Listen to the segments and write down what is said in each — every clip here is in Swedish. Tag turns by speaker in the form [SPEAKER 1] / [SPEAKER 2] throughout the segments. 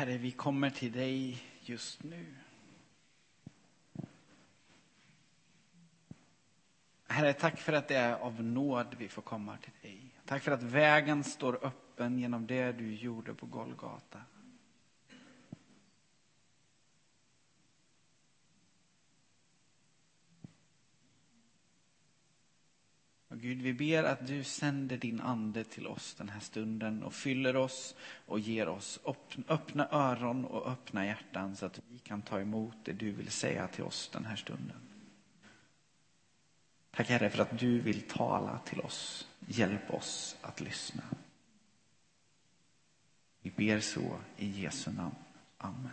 [SPEAKER 1] Herre, vi kommer till dig just nu. Herre, tack för att det är av nåd vi får komma till dig. Tack för att vägen står öppen genom det du gjorde på Golgata. Och Gud, vi ber att du sänder din ande till oss den här stunden och fyller oss och ger oss öppna öron och öppna hjärtan så att vi kan ta emot det du vill säga till oss den här stunden. Tack Herre för att du vill tala till oss. Hjälp oss att lyssna. Vi ber så i Jesu namn. Amen.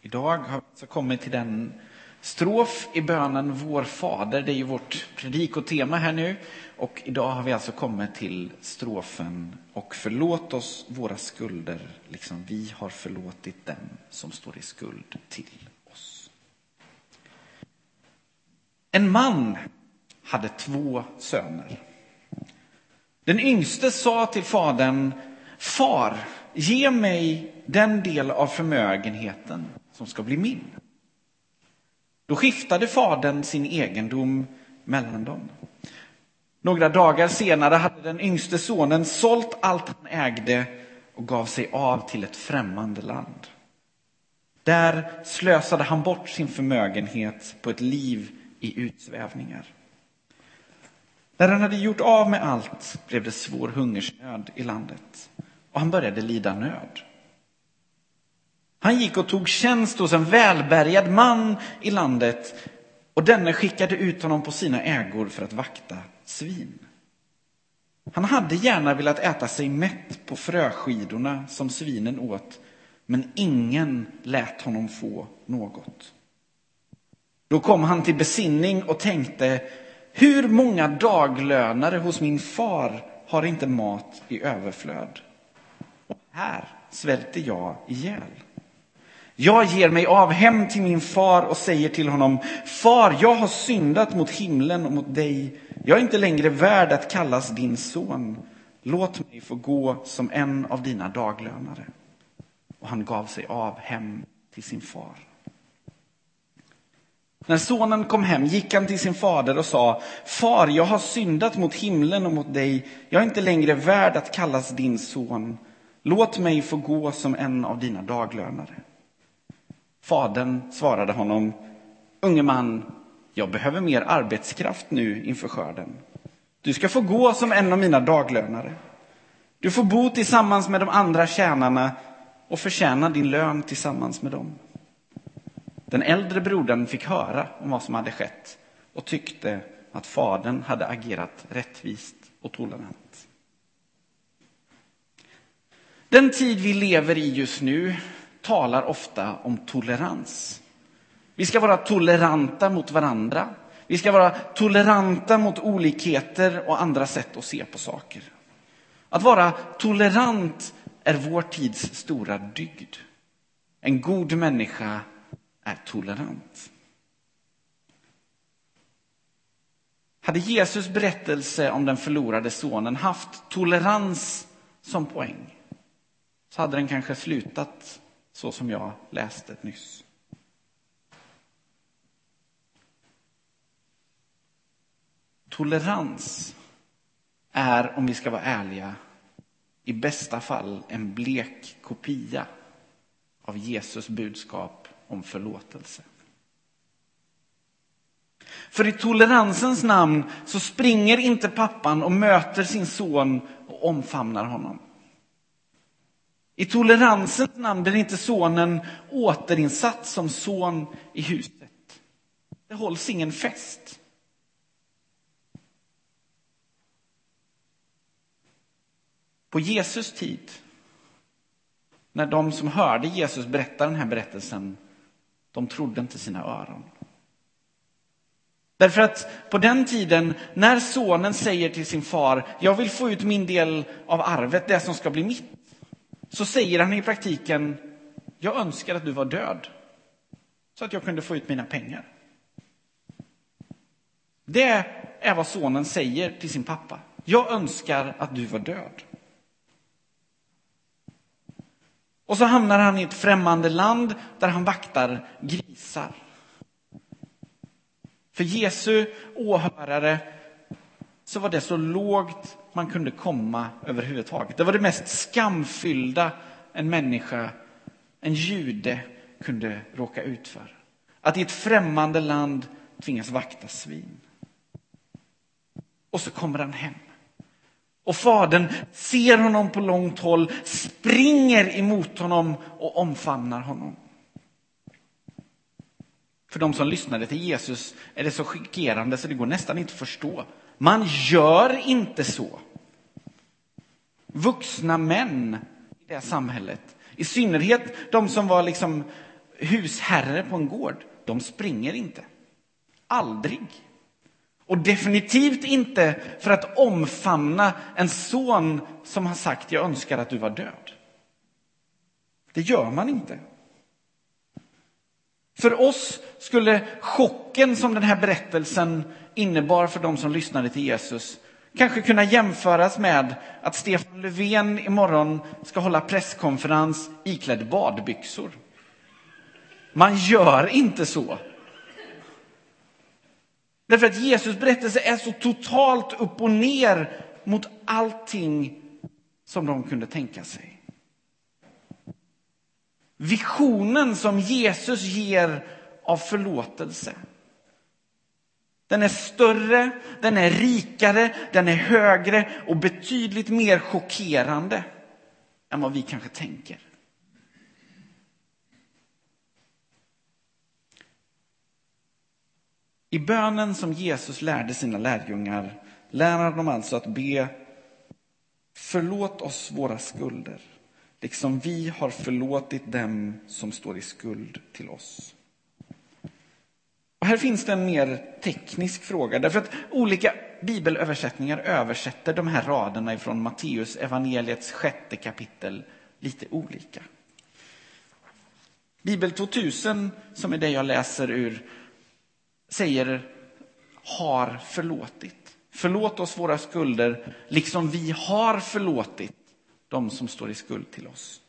[SPEAKER 1] Idag har vi alltså kommit till den strof i bönen Vår Fader. Det är ju vårt predikotema här nu. Och idag har vi alltså kommit till strofen Och förlåt oss våra skulder, liksom vi har förlåtit dem som står i skuld till oss. En man hade två söner. Den yngste sa till fadern, Far, ge mig den del av förmögenheten som ska bli min. Då skiftade fadern sin egendom mellan dem. Några dagar senare hade den yngste sonen sålt allt han ägde och gav sig av till ett främmande land. Där slösade han bort sin förmögenhet på ett liv i utsvävningar. När han hade gjort av med allt blev det svår hungersnöd i landet och han började lida nöd. Han gick och tog tjänst hos en välbärgad man i landet och denne skickade ut honom på sina ägor för att vakta svin. Han hade gärna velat äta sig mätt på fröskidorna som svinen åt, men ingen lät honom få något. Då kom han till besinning och tänkte, hur många daglönare hos min far har inte mat i överflöd? Och här svälter jag ihjäl. Jag ger mig av hem till min far och säger till honom, Far, jag har syndat mot himlen och mot dig. Jag är inte längre värd att kallas din son. Låt mig få gå som en av dina daglönare. Och han gav sig av hem till sin far. När sonen kom hem gick han till sin fader och sa, Far, jag har syndat mot himlen och mot dig. Jag är inte längre värd att kallas din son. Låt mig få gå som en av dina daglönare. Fadern svarade honom, unge man, jag behöver mer arbetskraft nu inför skörden. Du ska få gå som en av mina daglönare. Du får bo tillsammans med de andra tjänarna och förtjäna din lön tillsammans med dem. Den äldre brodern fick höra om vad som hade skett och tyckte att fadern hade agerat rättvist och tolerant. Den tid vi lever i just nu talar ofta om tolerans. Vi ska vara toleranta mot varandra. Vi ska vara toleranta mot olikheter och andra sätt att se på saker. Att vara tolerant är vår tids stora dygd. En god människa är tolerant. Hade Jesus berättelse om den förlorade sonen haft tolerans som poäng så hade den kanske slutat så som jag läste nyss. Tolerans är, om vi ska vara ärliga, i bästa fall en blek kopia av Jesus budskap om förlåtelse. För i toleransens namn så springer inte pappan och möter sin son och omfamnar honom. I toleransens namn blir inte sonen återinsatt som son i huset. Det hålls ingen fest. På Jesus tid, när de som hörde Jesus berätta den här berättelsen, de trodde inte sina öron. Därför att på den tiden, när sonen säger till sin far, jag vill få ut min del av arvet, det som ska bli mitt så säger han i praktiken, jag önskar att du var död så att jag kunde få ut mina pengar. Det är vad sonen säger till sin pappa. Jag önskar att du var död. Och så hamnar han i ett främmande land där han vaktar grisar. För Jesu åhörare så var det så lågt man kunde komma överhuvudtaget. Det var det mest skamfyllda en människa, en jude, kunde råka ut för. Att i ett främmande land tvingas vakta svin. Och så kommer han hem. Och fadern ser honom på långt håll, springer emot honom och omfamnar honom. För de som lyssnade till Jesus är det så chockerande så det går nästan inte att förstå. Man gör inte så. Vuxna män i det samhället, i synnerhet de som var liksom husherre på en gård, de springer inte. Aldrig. Och definitivt inte för att omfamna en son som har sagt jag önskar att du var död. Det gör man inte. För oss skulle chocken som den här berättelsen innebar för de som lyssnade till Jesus kanske kunna jämföras med att Stefan Löfven imorgon ska hålla presskonferens iklädd badbyxor. Man gör inte så. Därför att Jesus berättelse är så totalt upp och ner mot allting som de kunde tänka sig. Visionen som Jesus ger av förlåtelse. Den är större, den är rikare, den är högre och betydligt mer chockerande än vad vi kanske tänker. I bönen som Jesus lärde sina lärjungar lär han dem alltså att be Förlåt oss våra skulder, liksom vi har förlåtit dem som står i skuld till oss. Och här finns det en mer teknisk fråga, därför att olika bibelöversättningar översätter de här raderna ifrån Matteus evangeliets sjätte kapitel lite olika. Bibel 2000, som är det jag läser ur, säger har förlåtit. Förlåt oss våra skulder, liksom vi har förlåtit de som står i skuld till oss.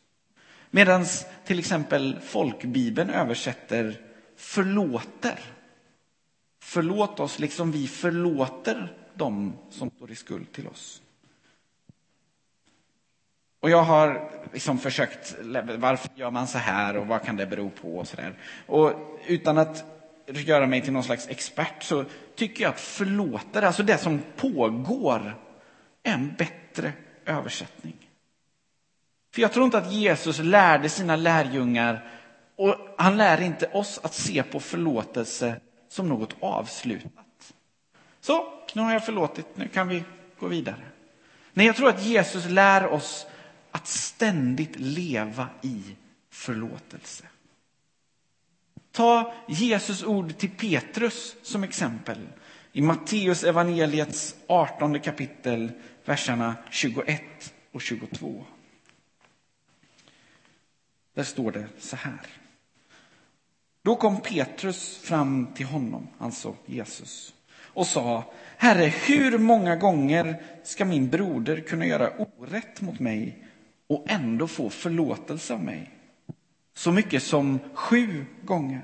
[SPEAKER 1] Medan till exempel folkbibeln översätter förlåter. Förlåt oss liksom vi förlåter dem som står i skuld till oss. Och jag har liksom försökt, varför gör man så här och vad kan det bero på och så där. Och utan att göra mig till någon slags expert så tycker jag att förlåter, alltså det som pågår, är en bättre översättning. För jag tror inte att Jesus lärde sina lärjungar, och han lär inte oss att se på förlåtelse som något avslutat. Så, nu har jag förlåtit, nu kan vi gå vidare. Nej, jag tror att Jesus lär oss att ständigt leva i förlåtelse. Ta Jesus ord till Petrus som exempel i Matteus evangeliets 18 kapitel, verserna 21 och 22. Där står det så här. Då kom Petrus fram till honom, alltså Jesus, och sa Herre, hur många gånger ska min broder kunna göra orätt mot mig och ändå få förlåtelse av mig? Så mycket som sju gånger.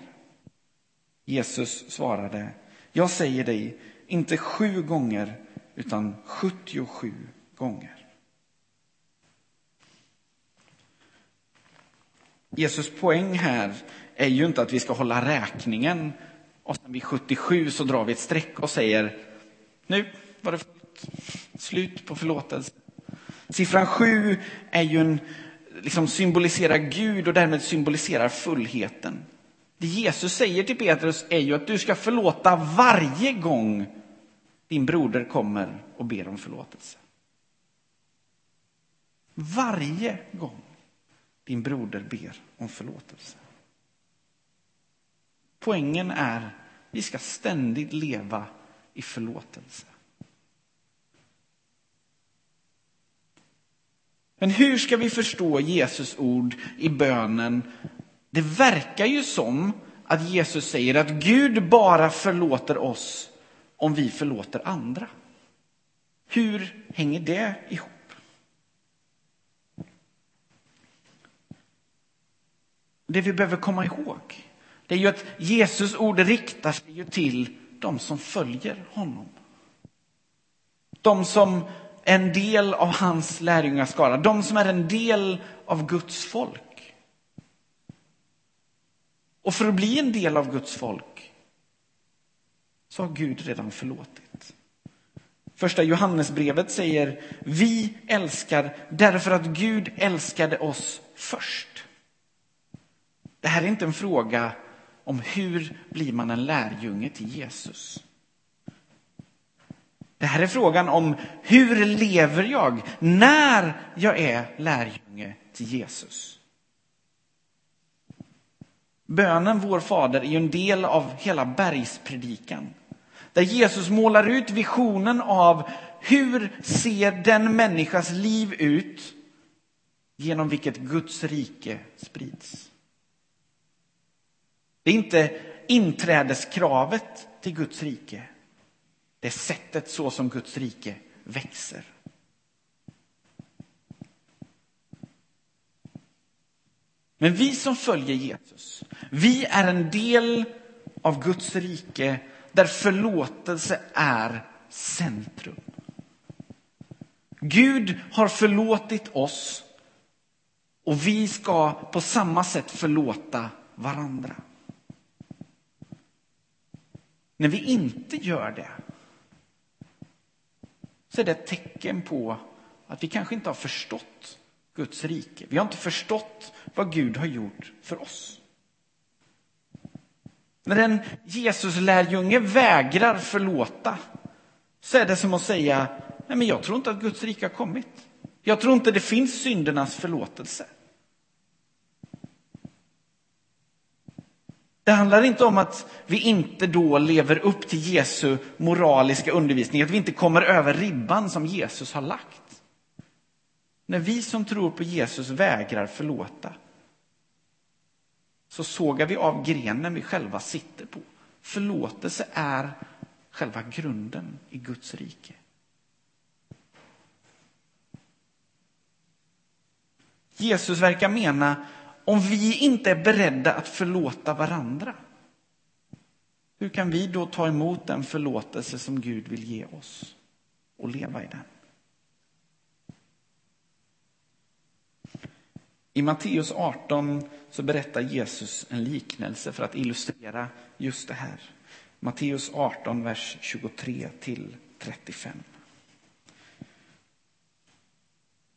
[SPEAKER 1] Jesus svarade, jag säger dig, inte sju gånger, utan 77 gånger. Jesus poäng här är ju inte att vi ska hålla räkningen och sen vid 77 så drar vi ett streck och säger nu var det fullt. slut på förlåtelse. Siffran 7 är ju en liksom symboliserar Gud och därmed symboliserar fullheten. Det Jesus säger till Petrus är ju att du ska förlåta varje gång din broder kommer och ber om förlåtelse. Varje gång din broder ber om förlåtelse. Poängen är att vi ska ständigt leva i förlåtelse. Men hur ska vi förstå Jesus ord i bönen? Det verkar ju som att Jesus säger att Gud bara förlåter oss om vi förlåter andra. Hur hänger det ihop? Det vi behöver komma ihåg, det är ju att Jesus ord riktar sig ju till de som följer honom. De som är en del av hans lärjungaskara, de som är en del av Guds folk. Och för att bli en del av Guds folk så har Gud redan förlåtit. Första Johannesbrevet säger vi älskar därför att Gud älskade oss först. Det här är inte en fråga om hur blir man en lärjunge till Jesus. Det här är frågan om hur lever jag när jag är lärjunge till Jesus. Bönen Vår Fader är ju en del av hela bergspredikan. Där Jesus målar ut visionen av hur ser den människas liv ut genom vilket Guds rike sprids. Det är inte inträdeskravet till Guds rike. Det är sättet så som Guds rike växer. Men vi som följer Jesus, vi är en del av Guds rike där förlåtelse är centrum. Gud har förlåtit oss och vi ska på samma sätt förlåta varandra. När vi inte gör det så är det ett tecken på att vi kanske inte har förstått Guds rike. Vi har inte förstått vad Gud har gjort för oss. När en Jesuslärjunge vägrar förlåta så är det som att säga, nej men jag tror inte att Guds rike har kommit. Jag tror inte det finns syndernas förlåtelse. Det handlar inte om att vi inte då lever upp till Jesu moraliska undervisning, att vi inte kommer över ribban som Jesus har lagt. När vi som tror på Jesus vägrar förlåta så sågar vi av grenen vi själva sitter på. Förlåtelse är själva grunden i Guds rike. Jesus verkar mena om vi inte är beredda att förlåta varandra, hur kan vi då ta emot den förlåtelse som Gud vill ge oss och leva i den? I Matteus 18 så berättar Jesus en liknelse för att illustrera just det här. Matteus 18, vers 23 till 35.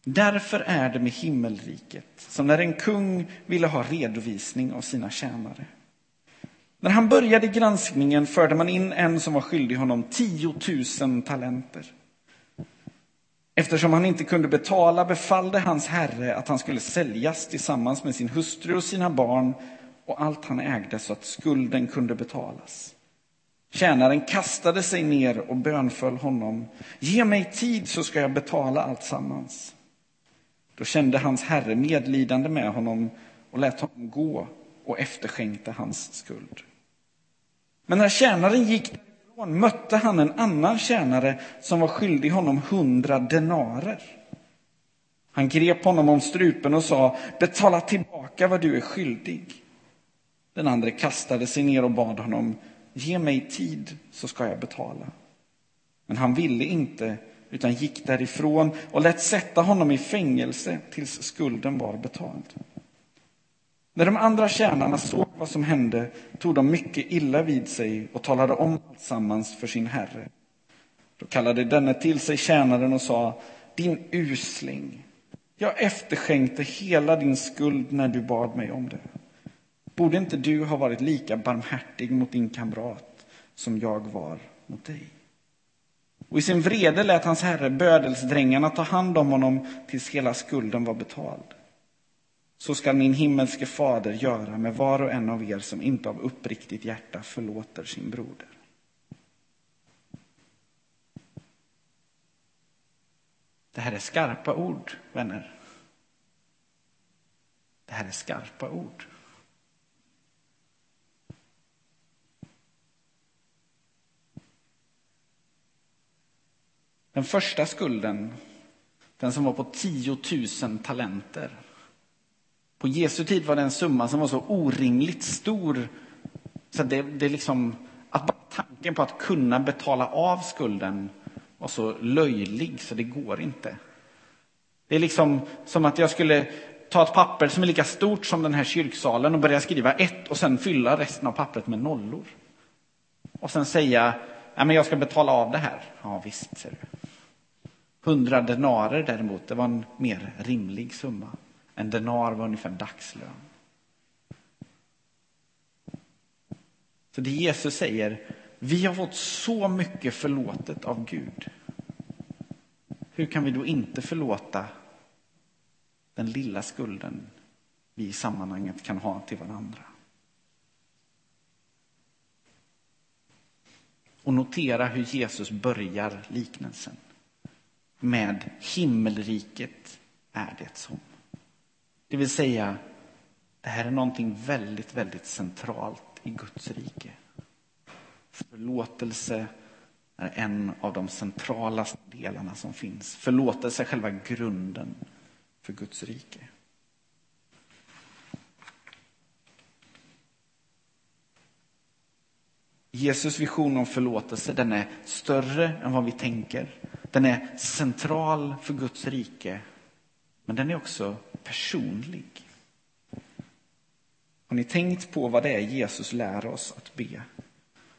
[SPEAKER 1] Därför är det med himmelriket som när en kung ville ha redovisning av sina tjänare. När han började granskningen förde man in en som var skyldig honom 10 000 talenter. Eftersom han inte kunde betala befallde hans herre att han skulle säljas tillsammans med sin hustru och sina barn och allt han ägde så att skulden kunde betalas. Tjänaren kastade sig ner och bönföll honom. Ge mig tid så ska jag betala allt sammans. Då kände hans herre medlidande med honom och lät honom gå och efterskänkte hans skuld. Men när tjänaren gick därifrån mötte han en annan tjänare som var skyldig honom hundra denarer. Han grep honom om strupen och sa, betala tillbaka vad du är skyldig. Den andra kastade sig ner och bad honom, ge mig tid så ska jag betala. Men han ville inte utan gick därifrån och lät sätta honom i fängelse tills skulden var betald. När de andra tjänarna såg vad som hände tog de mycket illa vid sig och talade om alltsammans för sin herre. Då kallade denne till sig tjänaren och sa, din usling, jag efterskänkte hela din skuld när du bad mig om det. Borde inte du ha varit lika barmhärtig mot din kamrat som jag var mot dig? Och i sin vrede lät hans herre bödelsdrängarna ta hand om honom tills hela skulden var betald. Så skall min himmelske fader göra med var och en av er som inte av uppriktigt hjärta förlåter sin broder. Det här är skarpa ord, vänner. Det här är skarpa ord. Den första skulden, den som var på 10 000 talenter, På Jesu tid var det en summa som var så orimligt stor så det, det liksom, att bara tanken på att kunna betala av skulden var så löjlig så det går inte. Det är liksom som att jag skulle ta ett papper som är lika stort som den här kyrksalen och börja skriva ett och sen fylla resten av pappret med nollor. Och sen säga, ja men jag ska betala av det här. Ja visst, ser du. Hundra denarer däremot, det var en mer rimlig summa. En denar var ungefär dagslön. Så det Jesus säger, vi har fått så mycket förlåtet av Gud. Hur kan vi då inte förlåta den lilla skulden vi i sammanhanget kan ha till varandra? Och notera hur Jesus börjar liknelsen med himmelriket är det som. Det vill säga, det här är någonting väldigt, väldigt centralt i Guds rike. Förlåtelse är en av de centrala delarna som finns. Förlåtelse är själva grunden för Guds rike. Jesus vision om förlåtelse den är större än vad vi tänker. Den är central för Guds rike, men den är också personlig. Har ni tänkt på vad det är Jesus lär oss att be?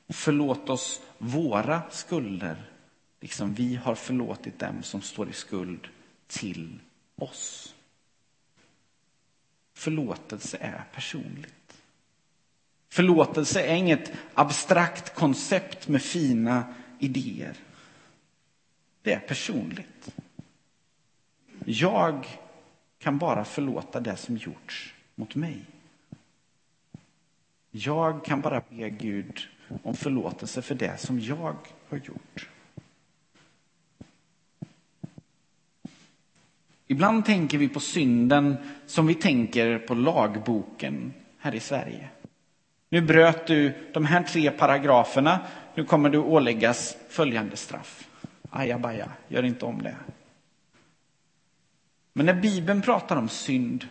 [SPEAKER 1] Förlåt oss våra skulder, liksom vi har förlåtit dem som står i skuld till oss. Förlåtelse är personligt. Förlåtelse är inget abstrakt koncept med fina idéer. Det är personligt. Jag kan bara förlåta det som gjorts mot mig. Jag kan bara be Gud om förlåtelse för det som jag har gjort. Ibland tänker vi på synden som vi tänker på lagboken här i Sverige. Nu bröt du de här tre paragraferna, nu kommer du åläggas följande straff. Ajabaja, gör inte om det. Men när Bibeln pratar om synd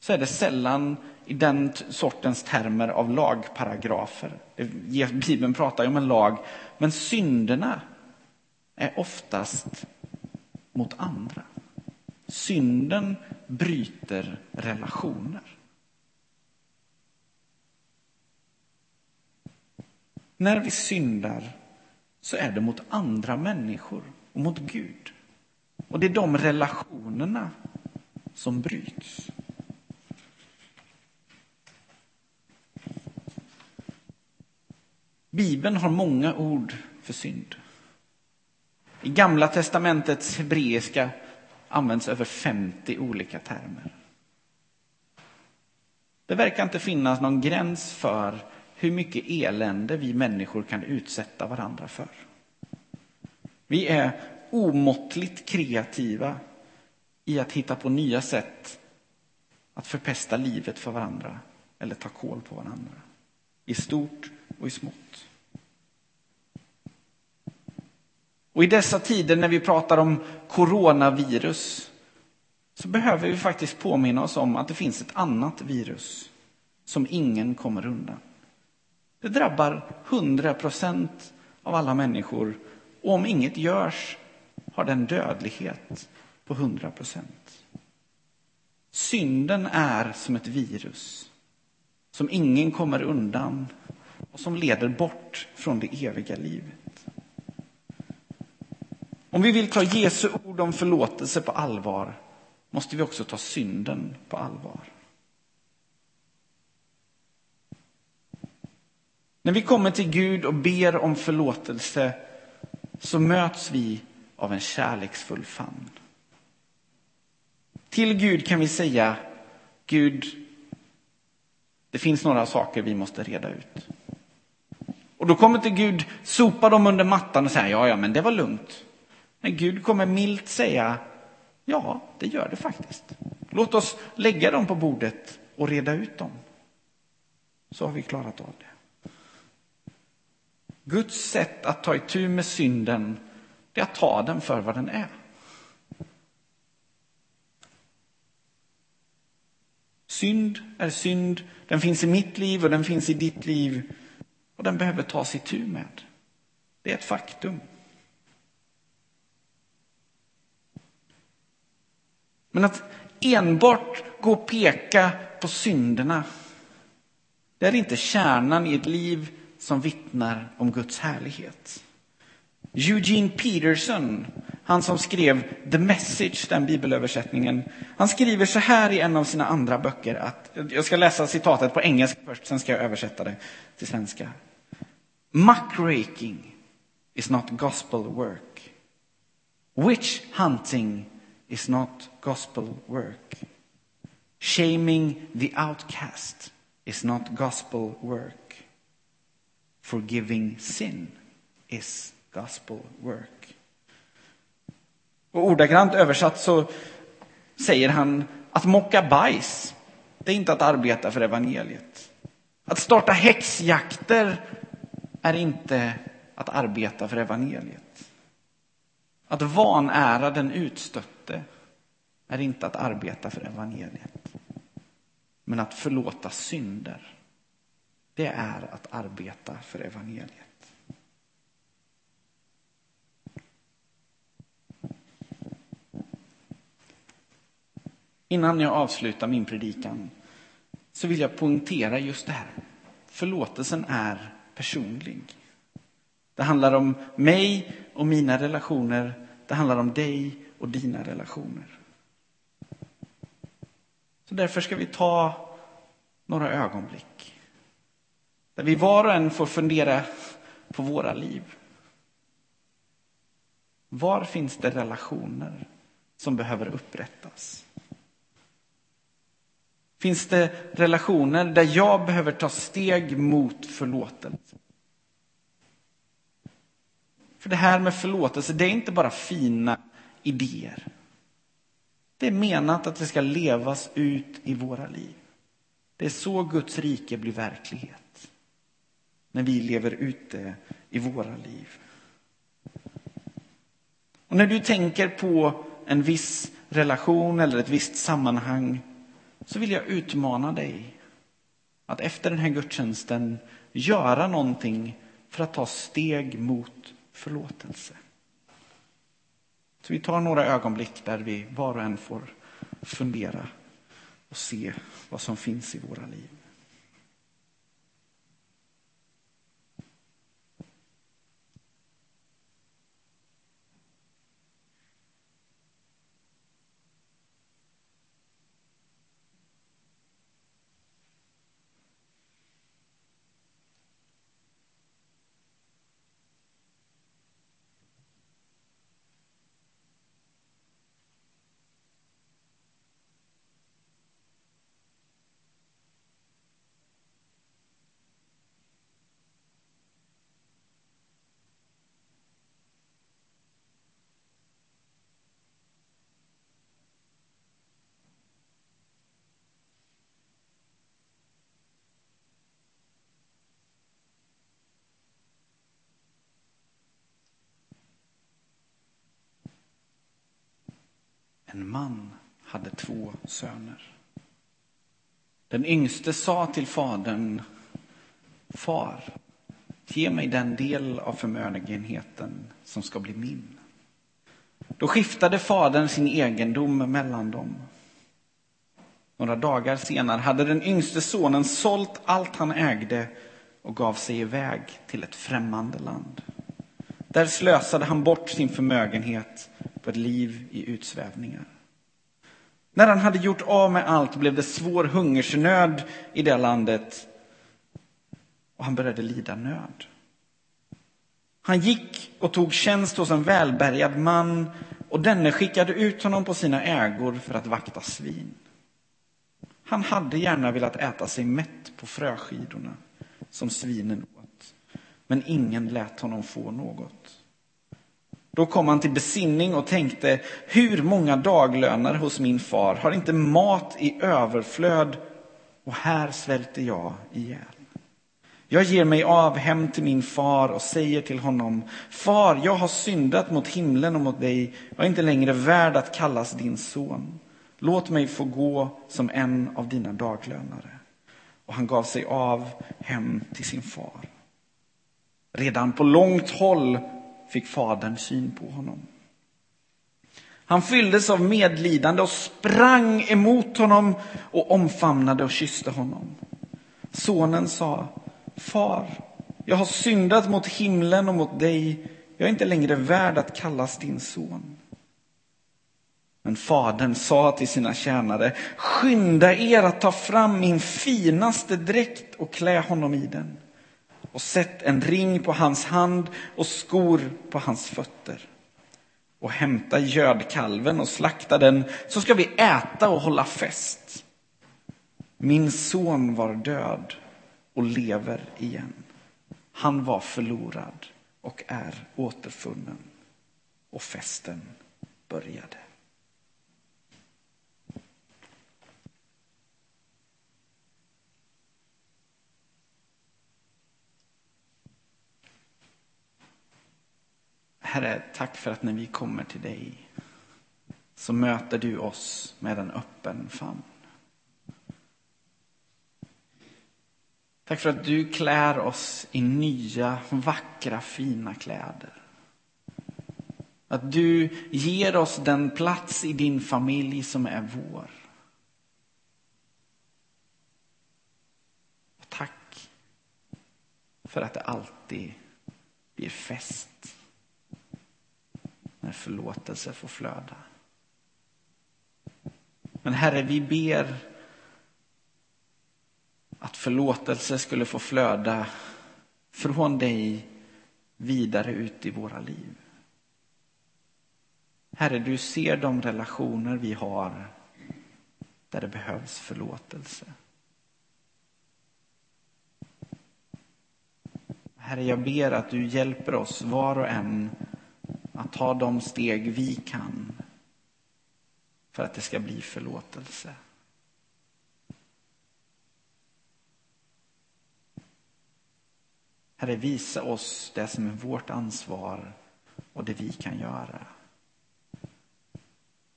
[SPEAKER 1] så är det sällan i den sortens termer av lagparagrafer. Bibeln pratar ju om en lag, men synderna är oftast mot andra. Synden bryter relationer. När vi syndar så är det mot andra människor och mot Gud. Och det är de relationerna som bryts. Bibeln har många ord för synd. I Gamla testamentets hebreiska används över 50 olika termer. Det verkar inte finnas någon gräns för hur mycket elände vi människor kan utsätta varandra för. Vi är omåttligt kreativa i att hitta på nya sätt att förpesta livet för varandra eller ta koll på varandra. I stort och i smått. Och i dessa tider när vi pratar om coronavirus så behöver vi faktiskt påminna oss om att det finns ett annat virus som ingen kommer undan. Det drabbar 100 procent av alla människor och om inget görs har den dödlighet på 100 procent. Synden är som ett virus som ingen kommer undan och som leder bort från det eviga livet. Om vi vill ta Jesu ord om förlåtelse på allvar måste vi också ta synden på allvar. När vi kommer till Gud och ber om förlåtelse så möts vi av en kärleksfull famn. Till Gud kan vi säga, Gud, det finns några saker vi måste reda ut. Och då kommer inte Gud sopa dem under mattan och säga, ja, ja, men det var lugnt. Men Gud kommer milt säga, ja, det gör det faktiskt. Låt oss lägga dem på bordet och reda ut dem. Så har vi klarat av det. Guds sätt att ta itu med synden, det är att ta den för vad den är. Synd är synd, den finns i mitt liv och den finns i ditt liv och den behöver tas itu med. Det är ett faktum. Men att enbart gå och peka på synderna, det är inte kärnan i ett liv som vittnar om Guds härlighet. Eugene Peterson, han som skrev The Message, den bibelöversättningen, han skriver så här i en av sina andra böcker. Att, jag ska läsa citatet på engelska först, sen ska jag översätta det till svenska. Muckraking is not gospel work. Witch hunting is not gospel work. Shaming the outcast is not gospel work. Forgiving sin is gospel work. Och ordagrant översatt så säger han att mocka bajs, det är inte att arbeta för evangeliet. Att starta häxjakter är inte att arbeta för evangeliet. Att vanära den utstötte är inte att arbeta för evangeliet. Men att förlåta synder, det är att arbeta för evangeliet. Innan jag avslutar min predikan så vill jag poängtera just det här. Förlåtelsen är personlig. Det handlar om mig och mina relationer. Det handlar om dig och dina relationer. Så därför ska vi ta några ögonblick där vi var och en får fundera på våra liv. Var finns det relationer som behöver upprättas? Finns det relationer där jag behöver ta steg mot förlåtelse? För det här med förlåtelse, det är inte bara fina idéer. Det är menat att det ska levas ut i våra liv. Det är så Guds rike blir verklighet. När vi lever ut det i våra liv. Och när du tänker på en viss relation eller ett visst sammanhang så vill jag utmana dig att efter den här gudstjänsten göra någonting för att ta steg mot förlåtelse. Så vi tar några ögonblick där vi var och en får fundera och se vad som finns i våra liv. En man hade två söner. Den yngste sa till fadern, Far, ge mig den del av förmögenheten som ska bli min. Då skiftade fadern sin egendom mellan dem. Några dagar senare hade den yngste sonen sålt allt han ägde och gav sig iväg till ett främmande land. Där slösade han bort sin förmögenhet på ett liv i utsvävningar. När han hade gjort av med allt blev det svår hungersnöd i det landet och han började lida nöd. Han gick och tog tjänst hos en välbärgad man och denne skickade ut honom på sina ägor för att vakta svin. Han hade gärna velat äta sig mätt på fröskidorna som svinen åt, men ingen lät honom få något. Då kom han till besinning och tänkte, hur många daglönare hos min far har inte mat i överflöd och här svälter jag ihjäl. Jag ger mig av hem till min far och säger till honom, far, jag har syndat mot himlen och mot dig, jag är inte längre värd att kallas din son. Låt mig få gå som en av dina daglönare. Och han gav sig av hem till sin far. Redan på långt håll fick fadern syn på honom. Han fylldes av medlidande och sprang emot honom och omfamnade och kysste honom. Sonen sa, Far, jag har syndat mot himlen och mot dig. Jag är inte längre värd att kallas din son. Men fadern sa till sina tjänare, skynda er att ta fram min finaste dräkt och klä honom i den. Och sett en ring på hans hand och skor på hans fötter. Och hämta gödkalven och slakta den, så ska vi äta och hålla fest. Min son var död och lever igen. Han var förlorad och är återfunnen. Och festen började. Herre, tack för att när vi kommer till dig så möter du oss med en öppen famn. Tack för att du klär oss i nya, vackra, fina kläder. Att du ger oss den plats i din familj som är vår. Tack för att det alltid blir fest när förlåtelse får flöda. Men Herre, vi ber att förlåtelse skulle få flöda från dig vidare ut i våra liv. Herre, du ser de relationer vi har där det behövs förlåtelse. Herre, jag ber att du hjälper oss var och en ta de steg vi kan för att det ska bli förlåtelse. Herre, visa oss det som är vårt ansvar och det vi kan göra.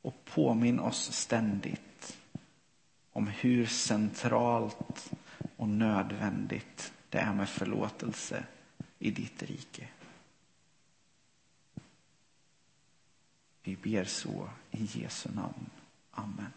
[SPEAKER 1] Och påminn oss ständigt om hur centralt och nödvändigt det är med förlåtelse i ditt rike. Vi ber så i Jesu namn. Amen.